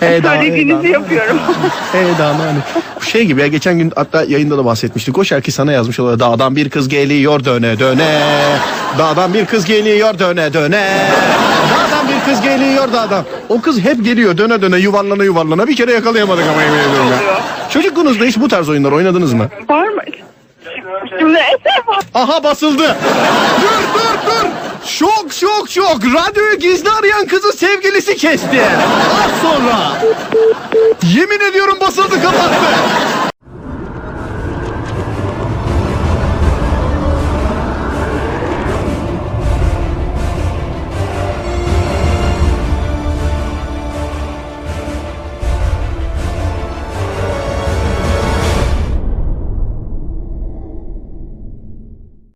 Hey Söylediğinizi daha. yapıyorum. Hey daha hani. Bu şey gibi ya geçen gün hatta yayında da bahsetmiştik. O şarkı sana yazmış olarak dağdan bir kız geliyor döne döne. Dağdan bir kız geliyor döne döne. Dağdan bir kız geliyor dağdan. O kız hep geliyor döne döne yuvarlana yuvarlana. Bir kere yakalayamadık ama yemin ediyorum ya. Çocukluğunuzda hiç bu tarz oyunlar oynadınız mı? Var mı? Aha basıldı. dur dur dur. Şok şok şok. Radyoyu gizli arayan kızı sevgilisi kesti. Sonra. Yemin ediyorum basıldı kapattı.